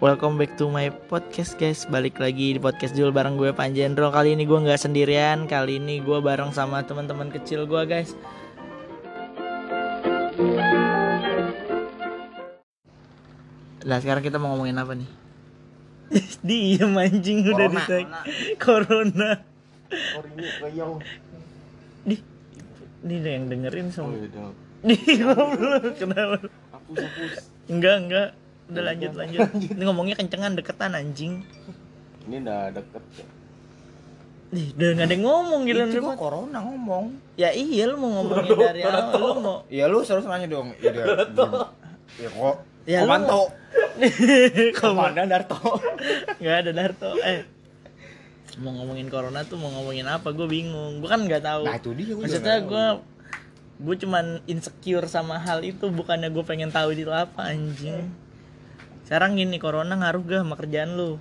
Welcome back to my podcast guys Balik lagi di podcast Jul bareng gue Panjendro Kali ini gue nggak sendirian Kali ini gue bareng sama teman-teman kecil gue guys Nah sekarang kita mau ngomongin apa nih? Diem anjing udah Corona. di Corona Orangnya kayak Di Ini yang dengerin Oh semua iya. Di goblok kenapa? Hapus hapus. Enggak enggak Udah lanjut lanjut Ini ngomongnya kencengan deketan anjing Ini udah deket. Ih, udah gak ada yang ngomong gitu Itu gua corona ngomong. Ya iya lu mau ngomongin dari awal lu mau Ya lu harus nanya dong. Iya dia. Ya kok. Ya, lu- Komanto. Komandan Darto. Gak ada Darto eh mau ngomongin corona tuh mau ngomongin apa gue bingung gue kan nggak tahu Nah itu dia gua maksudnya gue gue cuman insecure sama hal itu bukannya gue pengen tahu itu apa anjing sekarang gini corona ngaruh gak sama kerjaan lu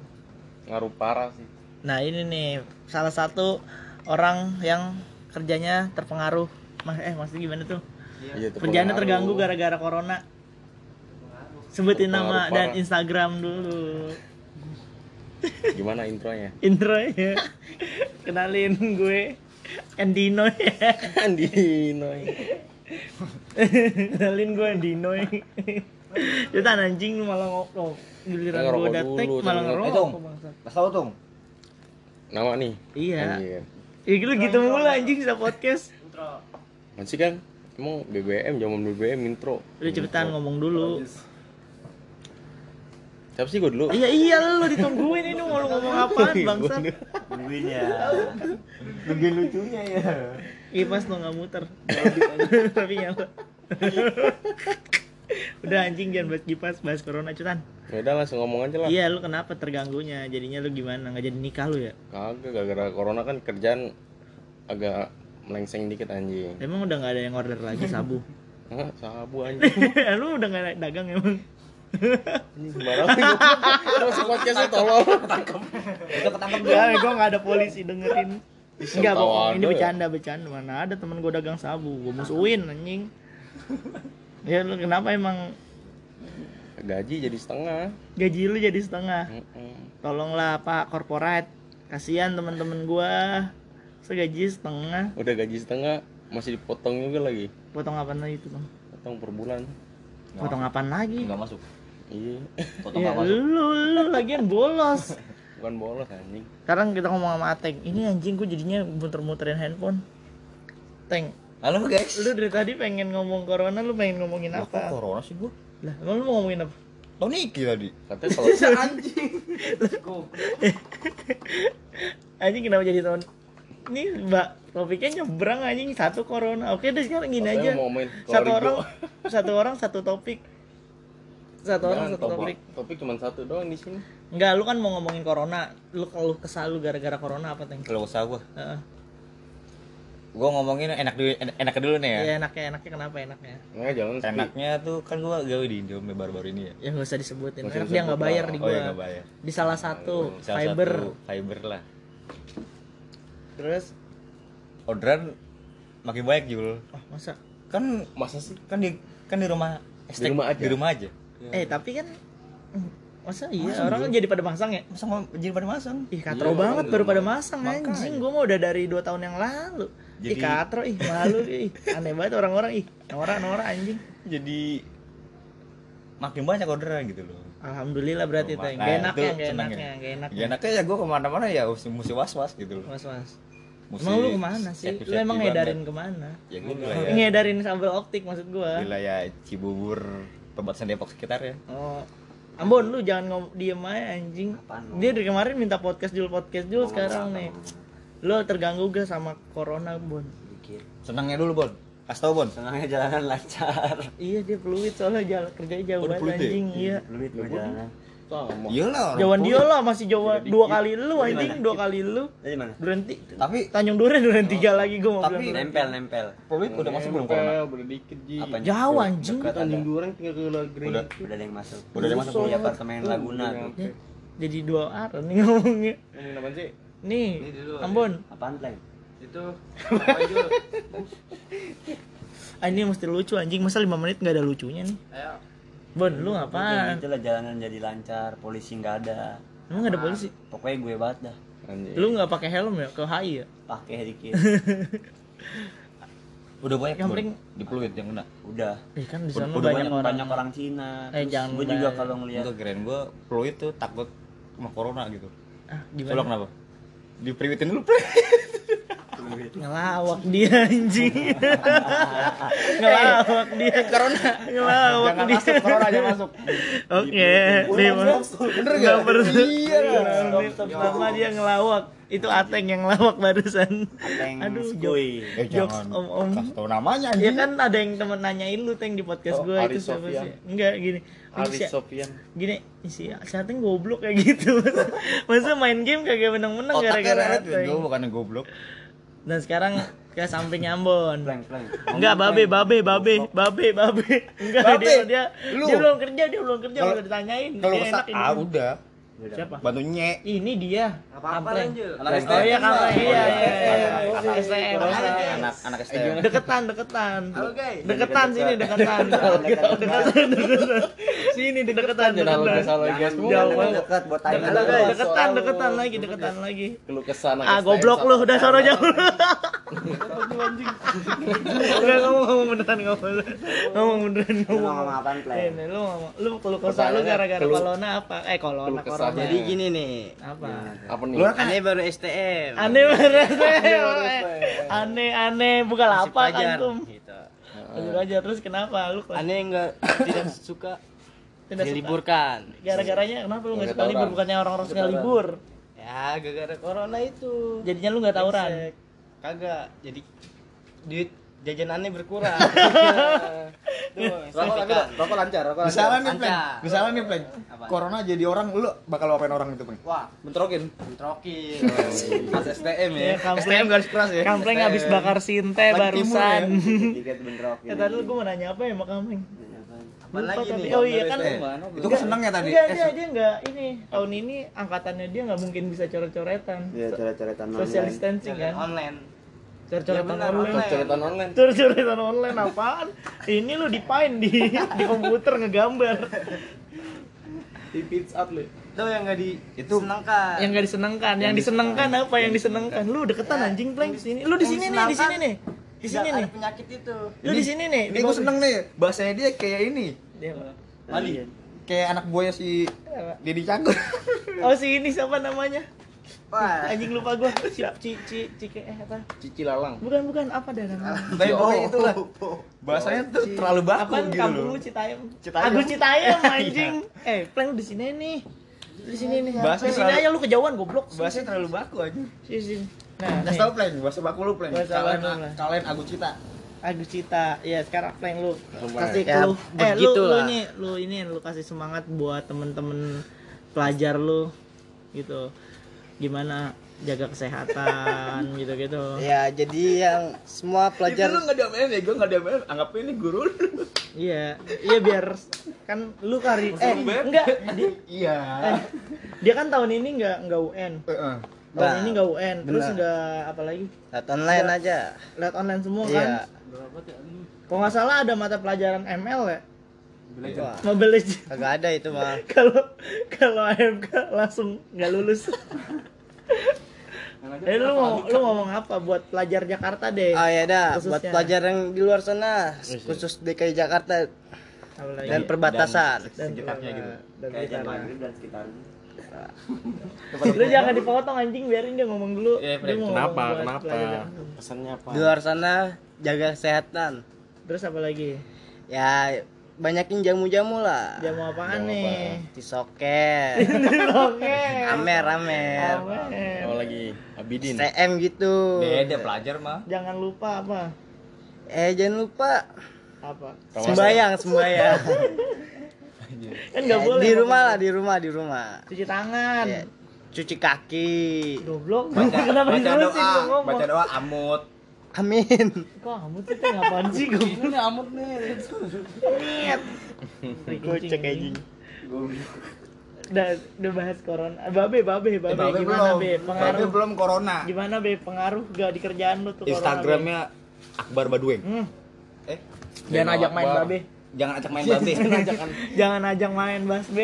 Ngaruh parah sih. nah ini nih salah satu orang yang kerjanya terpengaruh Mas eh maksudnya gimana tuh Iya, kerjaannya terganggu terpengaruh. gara-gara corona sebutin nama Terpengaruh dan parah. Instagram dulu Gimana intronya? intro ya kenalin gue Andino ya Andino. kenalin gue Andino ya Jutan anjing lu malah ngokok giliran gue udah tag malah Eh, ngerokok Tung. bangsat. Pas tau tung. Nama nih. iya ya lu gitu mulu anjing sa podcast Masih kan? Emang BBM zaman BBM intro. udah cepetan ngomong dulu Siapa sih gue dulu? iya iya lu ditungguin ini mau lu ngomong apaan bangsat Nungguin ya. Nungguin lucunya ya. kipas lo nggak muter tapi nyala udah anjing jangan bahas kipas bahas corona cutan Ya udah langsung ngomong aja lah. iya lu kenapa terganggunya jadinya lu gimana nggak jadi nikah lu ya Kagak gara-gara corona kan kerjaan agak melengseng dikit anjing. emang udah nggak ada yang order lagi sabu Hah, sabu anjing. lu udah nggak dagang emang Ini sembarangan. Masih podcastnya tolong. Itu ketangkep dia. ya gua nggak ada polisi dengerin Enggak, bohong. ini ada. bercanda, bercanda. Mana ada temen gue dagang sabu, gue musuhin anjing. Ya lu kenapa emang Gaji jadi setengah. gaji lu jadi setengah? Mm-mm. Tolonglah Pak korporat, kasihan teman-teman gua segaji setengah, Udah gaji setengah masih dipotong juga lagi. potong apa lagi itu bang? Potong per bulan. Potong apa lagi? Enggak masuk. Iya. Potong Ya enggak masuk. lu lu lagian bolos. Bukan bolos anjing. Sekarang kita ngomong sama Ateng. Ini anjing gua jadinya muter-muterin handphone. Teng, Halo guys. lu dari tadi pengen ngomong corona, lu pengen ngomongin kok apa? corona sih gua? Lah, emang lu mau ngomongin apa? Tau Niki tadi. Katanya kalau Anjing. Anjing kenapa jadi tahun ini mbak topiknya nyebrang anjing satu corona oke deh sekarang gini Katanya aja mau ngomongin satu orang satu orang satu topik satu orang Jangan, satu topik, topik topik cuma satu doang di sini. enggak lu kan mau ngomongin corona lu kalau kesal lu gara-gara corona apa teng Kalau usaha gua. Heeh. Gua ngomongin enak dulu enak, enak dulu nih ya. ya enaknya enaknya kenapa enaknya Enggak jangan sepi. Enaknya tuh kan gua gawe di Indomie baru-baru ini ya. ya nggak usah disebutin Nggak usah dia nggak bayar di Oh gua ya nggak bayar. di salah satu Salah fiber satu fiber lah. terus Orderan makin banyak Jul. oh masa Kan Masa sih? kan di kan di rumah estek, rumah aja? Di rumah aja. eh tapi kan hmm, masa iya Masa orang jadi pada masang ya Masa mau jadi pada masang? Ih katro Iya, banget baru pada masang anjing Gue mau udah dari 2 tahun yang lalu Ih Jadi- katro ih malu ih Aneh banget orang-orang ih Nora Nora anjing Jadi makin banyak orderan gitu loh. Alhamdulillah berarti Rumah. teh Nah, Gak enaknya itu gak enaknya ya. Gak enaknya Ya enaknya ya gue ke mana-mana ya mesti, was-was gitu loh. Mas Mesti Emang lu ke mana sih? Lu emang ngedarin ke mana? Ya gue wilayah, Ngedarin sambal optik maksud gua wilayah Cibubur, perbatasan Depok sekitar ya. Oh Ambon lu jangan ngom diem aja anjing Dia dari kemarin minta podcast dulu podcast dulu sekarang nih Lu terganggu gak sama corona Bon? Senangnya dulu Bon. Kasih tau Bon. Senangnya jalanan lancar. Iya dia peluit soalnya jalan kerjanya jauh Oh, banget peluit ya? anjing Iya Fluid mah jalanan. Sama. Iyalah peluit. dia lah masih jauh Tidak dua dikit. kali lu anjing dua kali lu Dari mana? berhenti Tapi Tanjung Duren duren tiga lagi gue mau Tapi- Nempel, nempel. peluit udah masuk belum corona? Udah dikit Ji. Jauh anjing. Tanjung Duren tinggal ke Lagri. Udah. Udah ada yang masuk. Udah ada yang masuk Di apartemen Laguna tuh. Ya, jadi dua arah nih ngomongnya Ngomongin apaan sih? Nih Ambon Apaan, Pleng? itu ah, ini mesti lucu anjing masa lima menit nggak ada lucunya nih ayo Bon, lu ngapain? gitu lah jalanan jadi lancar polisi nggak ada Emang gak ada polisi? pokoknya gue banget dah Anjing. Lu nggak pakai helm ya ke HI ya? pakai dikit Udah banyak Yang penting- di Pluit yang kena. udah Eh kan di sana udah banyak, orang. banyak orang Cina Eh, Terus jangan gue juga banyak. kalau ngeliat Enggak keren gua Pluit tuh takut sama corona gitu. Ah, gimana? kenapa? Dipriwitin dulu. Ngelawak dia anjing. Ngelawak dia. Corona. Ngelawak Jangan dia. masuk corona, jangan masuk. Oke. Bener gak? perlu. Iya. Pertama dia ngelawak. Itu Ateng yang ngelawak barusan. Ateng Aduh, Skuy. Eh jokes jangan. om-om. Kasih tau namanya Ya anjing. kan ada yang temen nanyain lu Teng di podcast Oh, gue itu siapa sih? Enggak gini. Ali Si- Sofian Gini, si si Ateng goblok kayak gitu. Masa main game kagak menang-menang gara-gara. Gue bukannya goblok. Dan sekarang ke samping Ambon. Enggak, babe, babe, babe, babe, babe. Enggak, Babe, dia dia lu. dia belum kerja, dia belum kerja, udah ditanyain. Kalau enak ini. ah udah. Siapa? Bantu nye. Ini dia. Apa-apa, Kampleng. lanjut. Anak Oh STM. iya, Kampleng. Iya, iya, iya. Anak STM. Anak anak STM. Deketan, deketan. Oke. Deketan sini, deketan. Deketan, deketan. Sini deketan, deketan. Jauh banget. dekat buat tanya Deketan, lu, guys. deketan, deketan lagi, deketan lagi. Keluh kesah anak Ah, STM goblok lu, udah sono jauh. Udah ngomong beneran ngomong. Ngomong beneran Lu ngomong. ngomong apaan, Plank? Ini lu ngomong, lu keluh kesah lu gara-gara corona apa? Eh, corona, corona. Jadi gini nih. apa? Apa nih? Lu kan Aneh baru STM. Aneh banget. Aneh, aneh, bukan apa antum. Gitu. Aja terus kenapa lu Aneh enggak tidak suka tidak diliburkan. Gara-garanya kenapa lu nggak Nggak suka libur? Bukannya orang-orang suka libur. Ya, gara-gara corona itu. Jadinya lu nggak tawuran. Kagak. Jadi duit jajanannya berkurang. Tuh, Rokok tapi rokok lancar, rokok lancar. Misalnya nih, Plan. Lancar. Misalnya nih, Plan. Apa? Corona jadi orang, lu bakal apain orang itu, Plan? Wah, Bentrokin. bentrokin. Mas STM Ya, kampleng, STM garis keras ya. kampleng habis bakar sinte barusan. Tiket bentrokin. Ya tadi lu gua mau nanya apa ya sama kampleng? Lupa lagi tapi. nih? Oh iya kan. Eh, Itu kan seneng ya tadi. Enggak, Eh, dia dia enggak ini tahun ini angkatannya dia nggak mungkin bisa coret-coretan. Iya, coret-coretan Social distancing kan. Online. Coret-coretan Iya, benar, online. online. Coretan online. Coret-coretan online apaan? Ini lu dipain di di komputer ngegambar. Di pitch up lu. Itu yang enggak di Itu- senangkan. Yang gak disenengkan, yang disenengkan apa? Yang disenengkan. Lu deketan anjing pleng sini. Lu di Yang sini nih, di sini disenangkan, nih. Di sini nih. ada penyakit itu. Lu di sini nih. Ini gue seneng nih, bahasanya dia kayak ini. Dia apa? Mali. Kayak anak buaya si Deddy Cagur. Oh si ini siapa namanya? Wah. Anjing lupa gua. Si Ci Ci Cike eh apa? Cici lalang. Bukan bukan apa dah namanya? Tapi pokoknya itulah. Bahasanya tuh terlalu baku Apaan gitu kampung loh. lu Citayam? Citayam. Agus Citayam anjing. eh, pleng di sini nih. Di sini nih. Bahasanya Di sini aja lu kejauhan goblok. Bahasanya terlalu baku aja. Sini sini. Nah, nih. tau Pleng, bahasa baku lu Pleng. Bahasa Kalian kalian Agus Cita. Agus Cita. Iya, sekarang pleng lu. Kasih Ya, clue. Eh, lu, lu ini lu ini lu kasih semangat buat temen-temen pelajar lu gitu. Gimana jaga kesehatan gitu-gitu. Ya, jadi yang semua pelajar Itu lu nggak diamelin ya, gue nggak diamelin. Anggap ini guru lu. Iya, iya biar kan lu kari eh enggak Iya. eh, dia kan tahun ini enggak enggak UN. Heeh. Tahun Nah, ini enggak UN, terus enggak apa lagi? lihat online aja. Lihat online semua Iya. kan. Kalau nggak salah ada mata pelajaran ML ya, Wah, Mobile Legends. kagak ada itu mah. Kalau kalau AMK langsung nggak lulus. Eh lu mau lu ngomong apa buat pelajar Jakarta deh? Ah ya dah, buat pelajar yang di luar sana, khusus DKI Jakarta dan perbatasan. dan sekitarnya gitu. Dan sekitarnya. dan sekitarnya. Lu jangan dipotong anjing, biarin dia ngomong dulu. Iya, Dia mau Kenapa? Kenapa? pelajar Jakarta. Pesannya apa? Di luar sana jaga kesehatan. Terus apa lagi? Ya banyakin jamu-jamu lah. Jamu apaan nih? Tisoket, Oke. amer amer, Amen. Oh lagi Abidin. TM gitu. Beda pelajar mah. Jangan lupa apa? Eh jangan lupa Apa? sembayang sembayang. Kan nggak Ya, boleh. Di rumah lah di rumah di rumah. Cuci tangan. Ya, cuci kaki. Goblok. Baca, Kenapa baca doa, baca doa amut. Amin. Kok kamu tuh teh ngapain sih goblok? Ini amut nih. Kocak anjing. Udah, udah bahas corona. Eh, Babe, babe, babe, Eh, Babe gimana belum. be? Pengaruh. Babe belum corona. Gimana be? Pengaruh gak di kerjaan lu tuh corona, Be? Instagramnya Akbar Badueng. Hmm. Eh, Jangan Beno ajak main babe. jangan ajak main babe. Jangan ajak main Bas B.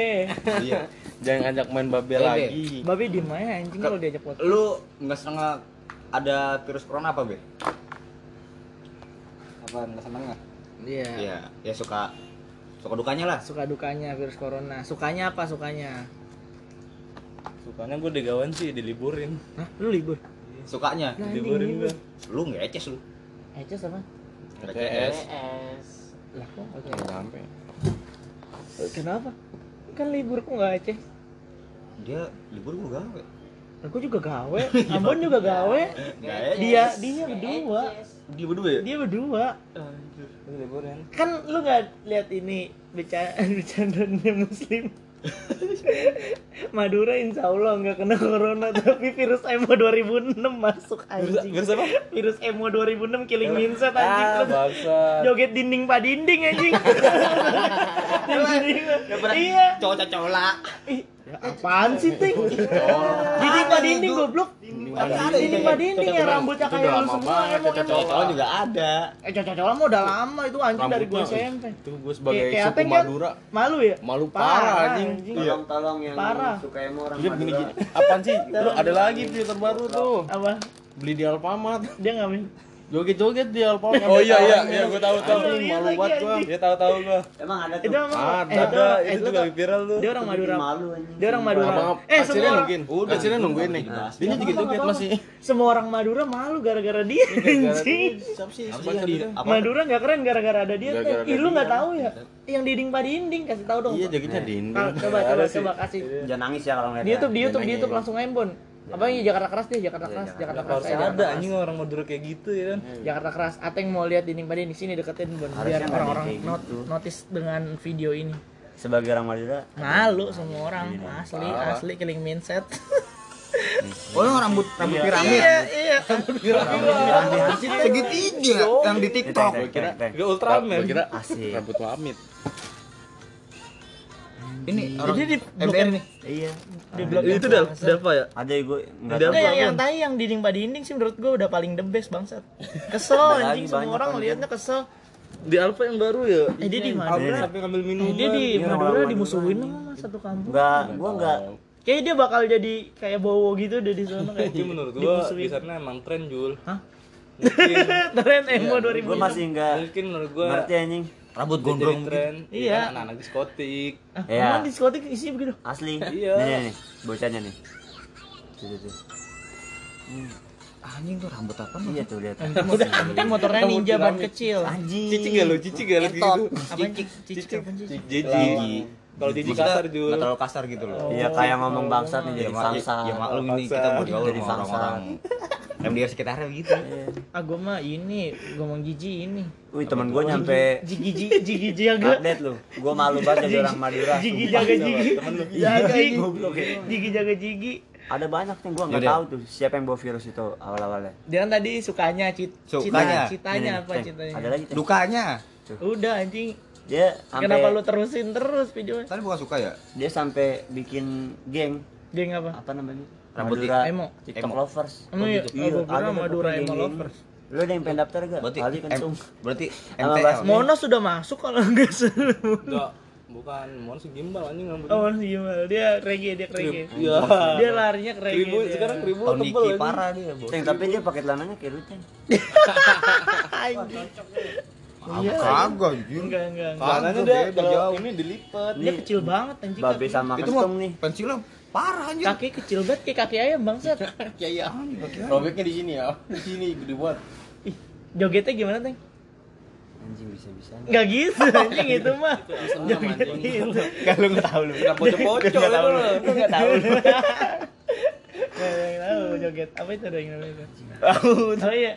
Iya. Jangan ngajak main babe Babe. lagi. Babe di mana anjing kalau diajak podcast. Lu nggak seneng ada virus corona apa, Be? Apa nggak seneng nggak? Iya. Iya, ya suka suka dukanya lah. Suka dukanya virus corona. Sukanya apa sukanya? Sukanya gue digawan sih diliburin. Hah, lu libur? Sukanya. Nah, anjing Liburin libur. gue. Lu ngeces lu. Eces apa? CS. Lah kok oke. Nggak nyampe. Kenapa? Kan libur kok nggak Aceh? Dia libur gua gawe. Aku juga gawe, Ambon juga gawe. Dia dia berdua. Dia berdua ya? Dia berdua. Liburan. Kan lu nggak lihat ini bercanda bercandanya muslim. Madura insya Allah nggak kena corona tapi virus emo 2006 masuk anjing. Virus apa? Virus emo 2006 killing mindset anjing. Ah, bangsa. Joget dinding pak dinding anjing. Dinding. Iya. Cowok-cowok Ih, ya apaan sih, Ting? Dinding pak dinding goblok. Dinding pak dinding yang rambutnya kayak lu lama semua. Cowok juga ada. Eh, cocok-cocok mau udah lama itu anjing dari gua Rambutnya, SMP. Itu gue sebagai suku kan? Madura. Malu ya? Malu parah, anjing. Tolong tolong yang Parah. suka emo orang Madura. gini. Apaan sih? Lu ada lagi yang terbaru tuh. Apa? Beli di Alfamart. Dia ngapain? Joget-joget di Alfamart. Oh iya iya, iya gua tahu tahu. Lihat Malu lagi, banget gua. anjing. Dia tahu-tahu gua. Emang ada tuh. Itu emang Ada, eh, itu eh, itu lu juga tau- viral tuh. Dia orang Madura. Malu anjing. Dia orang Madura. Abang, Eh, semua nungguin. Udah, Sirnya nungguin nih. Dia joget-joget masih. semua orang Madura malu gara-gara dia anjing. Siapa sih? Di apa? Madura nggak keren gara-gara ada dia. Ih, ada lu dia. nggak tahu ya? Yang dinding pak dinding kasih tahu dong. Iya, jogetnya dinding. Kal- Coba coba coba kasih. Jangan nangis ya kalau ngeliat. Di YouTube, di YouTube, di. YouTube langsung aim bon. Apa ini Jakarta keras deh, Jakarta keras, Jakarta keras. Harus ada anjing orang Madura kayak gitu ya kan. Jakarta keras. Ateng mau lihat dinding pak dinding sini deketin bon. Biar orang-orang not, gitu. notice dengan video ini. Sebagai orang Madura. Malu semua orang asli asli killing mindset. Oh, yang rambut rambut piramid. Iya iya. Segitiga yang di TikTok. Gua kira Ultraman. Gua kira Asik. rambut Wamit. Ini orang Jadi di MBR nih. Iya. Di blog Itu Del Delva ya? Ada gue enggak. Enggak, yang, yang tadi yang dinding pak dinding sih menurut gue udah paling the best bangsat. Kesel anjing semua orang kan, ngeliatnya kesel. Di Alfa yang baru ya. Eh dia di Alfa Madura. sampai ngambil Eh, minuman. dia di Iya, Madura dimusuhin sama satu kampung. Enggak, gua enggak. Kayaknya dia bakal jadi kayak bowo gitu udah di sana kayak Tapi menurut gua di sana emang tren Jul. Hah? Mungkin, Tren emo 2000. Gue masih enggak mungkin menurut gua ngerti anjing. Rambut jadi gondrong. tren. Iya. kan Anak-anak diskotik. Ah, Iya. emang diskotik isinya begitu. Asli. Iya. Nih, nih, nih. Bocahnya nih. Tuh, tuh, tuh. Anjing tuh rambut apa Iya tuh lihat. Udah, kan motornya ninja ban kecil. Anjing. Cici gak lu? Cici gak lu gitu? Apa cicik? Cicik? Jiji. Kalau jiji kasar Jul. Enggak terlalu kasar gitu loh. Iya kayak ngomong bangsat nih jadi Ya, mak- bangsat. ya maklum ini kita bergaul Jadi sama orang-orang yang di sekitarnya gitu. Ah gua mah ini, mau jiji ini. Wih temen gue nyampe Jigi jigi jigi jaga. update lu. Gue malu banget jadi orang Madura. Sumpah. jaga jigi. Jaga Jigi. jigi. Jigi jaga jigi. Ada banyak nih gue nggak tahu tuh siapa yang bawa virus itu awal-awalnya. Dia kan tadi sukanya cit Sukanya. cita- citanya apa citanya? Ada lagi tuh. Dukanya. Udah anjing. Dia sampai Kenapa lu terusin terus videonya? Tadi bukan suka ya? dia sampai bikin geng Geng apa? apa namanya? Rambut Madura emo. TikTok Emo. lovers. Emang ya, Iya, oh, gua kira ada Madura tuh Emo. Lovers. Lu ada yang pengen daftar gak? Berarti Kali M- kensum. berarti MTL. Mono sudah masuk kalau enggak salah. Enggak. Bukan, mohon sih gimbal anjing rambutnya. Oh, Mono gimana? Dia reggae, dia reggae. Iya. Dia larinya ke reggae. Dia. sekarang Tahun tebel Niki anjing. parah dia, Bos. Ceng, tapi dia pakai celananya kayak Ceng. Anjing. Iya. Kagak anjir. Enggak, enggak. Kagak, dia kalau jauh. ini dilipat. Dia kecil banget anjing. Babe sama kensum nih. pensilnya parah anjir kaki kecil banget kayak kaki ayam bangsat. Kaki ayam. Robeknya di sini ya. Di sini gede banget. Ih, jogetnya gimana teng? Anjing bisa bisa nggak gitu anjing itu mah. Kalau lu nggak tahu lu. Nggak pocok pocok lu. Lu nggak tahu lu. Nggak tahu joget. Apa itu ada yang namanya Tahu. oh iya.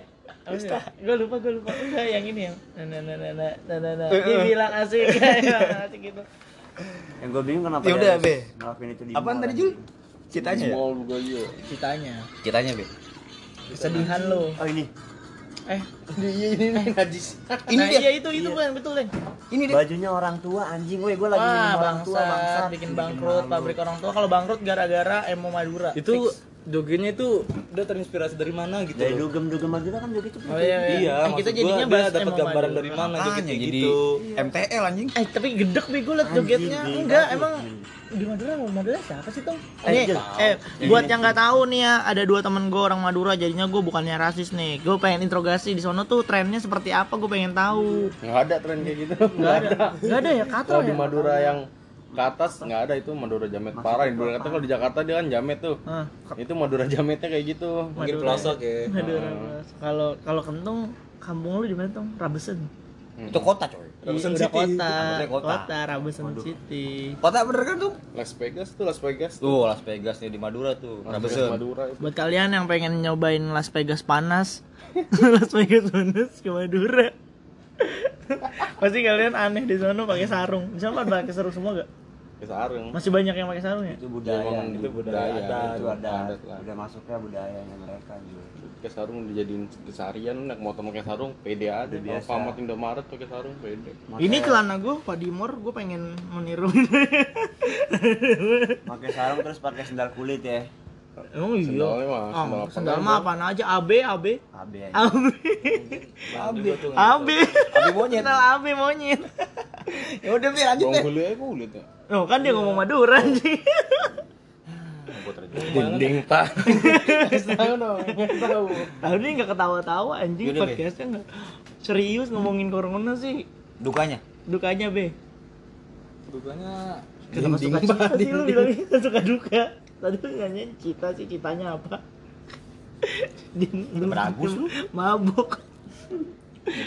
Oh, iya. Gue lupa gue lupa. Enggak yang ini yang Nah, nah, nah, nah, nah, nah, nah, nah, nah. asik. Kayak asik gitu. Yang gue bingung kenapa Ya udah, dia Be. ngelakuin itu di Apaan tadi, anjing. Jul? Citanya ya? Mall juga iya. Citanya, Citanya, Be. kesedihan lo. Oh ini. Eh, Ini ini ini najis. Ini nah, dia. iya itu itu bukan betul, Teng. Ini dia. Bajunya orang tua anjing gue gue lagi Wah, minum orang tua bangsat, bangsat bikin bangkrut pabrik orang tua. Kalau bangkrut gara-gara emo Madura. Itu Fix. Jogetnya itu udah terinspirasi dari mana gitu Dari loh. dugem-dugem Madura kan joget itu. Oh iya, Iya, Eh, maksud kita gua jadinya dia bahas dapat gambaran dari mana jogetnya jadi gitu. MTL anjing. Eh tapi gedek bego liat jogetnya. Enggak emang di Madura Madura siapa sih tuh? Eh, Nih, eh buat yang nggak tahu nih ya ada dua temen gue orang Madura jadinya gue bukannya rasis nih. Gue pengen interogasi di sono tuh trennya seperti apa gue pengen tahu. Nggak ada tren kayak gitu. Nggak ada. Nggak ada ya katro kalau di ya? Madura yang ke atas nggak ada itu Madura jamet. Parah di Madura. Kalau di Jakarta dia kan jamet tuh. Hah, itu Madura jametnya kayak gitu. Mungkin pelosok ya. Madura Bos. kalau kalau kentung kampung lu di mana tuh Rabesen Itu kota coy. Rabesen Iya, udah City. kota. Kota. kota Rabesen City. Kota bener kan tuh? Las Vegas tuh Las Vegas Tuh. Las Vegas nih di Madura tuh. Las Rabesen. Madura itu. Buat kalian yang pengen nyobain Las Vegas panas Las Vegas panas ke Madura. Pasti kalian aneh di sana pakai sarung. Di sana pada pakai sarung semua gak ke sarung masih banyak yang pakai sarung ya Itu budaya. Emang itu budaya itu ada adat lah. udah masuknya budayanya mereka juga. pakai sarung dijadiin keseharian naik motor pakai sarung pede aja biasa. kalau pamat Indomaret pakai sarung pede ini celana gue Pak Dimor gue pengen meniru pakai sarung terus pakai sendal kulit ya. emang iya Sendalnya mah, Ah, sendal apa sendal aja. mah apaan aja AB AB AB. AB AB. AB Abi monyet. Sendal AB monyet Ya udah lanjut Bawang deh. kulit aja kulit ya Oh kan dia ngomong Madura sih dinding tak tahu dong tahu Tahu nih nggak ketawa-tawa anjing Yaudah, podcastnya nggak. Serius ngomongin corona sih. Dukanya. dukanya be. Dukanya kenapa suka cita sih lu bilangnya suka duka. Tadi lu nanyain cita sih citanya apa? Beragus lu. mabuk.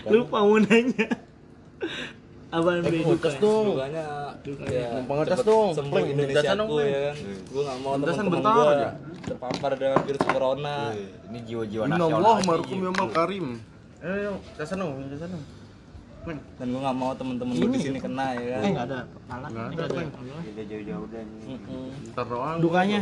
Lupa mau nanya apaan be ngetes dukanya? dong dukanya ya Numpang ngetes cepet dong. sembuh Indonesia aku ya kan gue gak mau teman-teman bentar gue aja. terpapar dengan virus corona Ini jiwa-jiwa Inna nasional. Allah anjing. marhum yamal karim eh tesan dong tesan dong dan gue gak mau temen-temen gue di sini kena ya kan eh nggak ada Nggak nggak ada, Jadi jauh-jauh dan ntar doang Dukanya?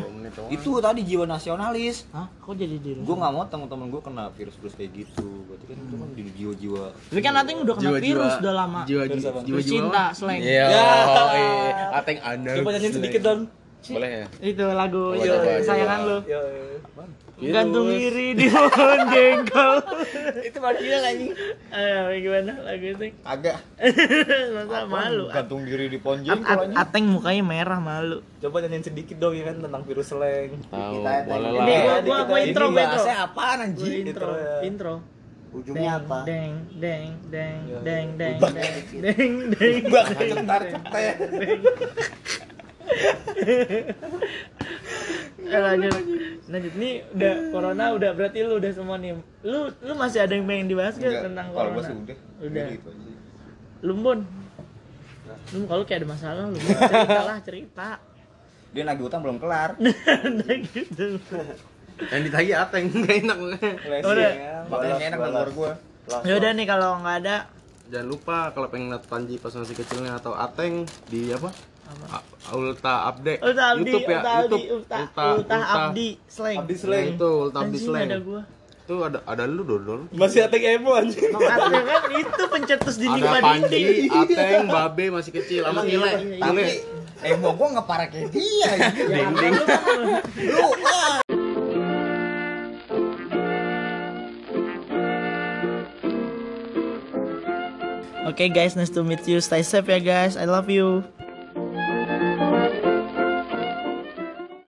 Itu tadi jiwa nasionalis. Hah? Kok jadi diri? Gue nggak mau teman-teman gue kena virus-virus kayak gitu. Berarti kan itu kan jadi jiwa-jiwa. Tapi kan Ating udah kena virus udah lama. jiwa Virus jiwa Virus cinta, slang. iya Ya. eh, ateng anda coba nyanyiin sedikit dong boleh ya Itu lagu coba. lu. Apaan? Gantung diri di pohon jengkol. itu bagian anjing. Ayo, gimana lagu itu? Agak. Masa malu. Gantung diri di pohon jengkol anjing. Ateng mukanya merah malu. coba nyanyiin sedikit dong ya kan tentang virus slang tahu boleh yang- Ini lah gua gua intro, gua intro. bahasnya apaan anjing? intro, Intro ya. ujungnya apa? Deng, deng, deng, Ya. deng, deng, deng, deng, deng. Bak cetar cetar. Eh, lanjut lanjut nih udah corona udah berarti lu udah semua nih lu lu masih ada yang pengen dibahas gak tentang Kalau corona gue sih udah. Udah. Gitu aja. lu Bon lu kalau kayak ada masalah lu Bon. cerita lah cerita Dia nagih utang belum kelar. Nah, gitu yang ditagi ateng nggak enak Flashing Udah. ya. Makanya nggak enak denger gue. ya udah nih kalau nggak ada jangan lupa kalau pengen lihat Panji pas masih kecilnya atau Ateng di apa Ulta Update Ulta Abdi YouTube ya Ulta Abdi YouTube Ulta Ulta Abdi slang. Abdi Nah, slang. itu Ulta Abdi Slang. ada gua. Itu ada ada lu dodol masih ateng emo anjing. Makanya kan? Itu pencetus dinding ada Panji dinding Ateng Babe masih kecil. Sama Iya, Ile iya, iya. Ile Eh mau gue nggak parah kayak dia. dinding Lu ah. Oke guys, nice to meet you. Stay safe ya guys. I love you.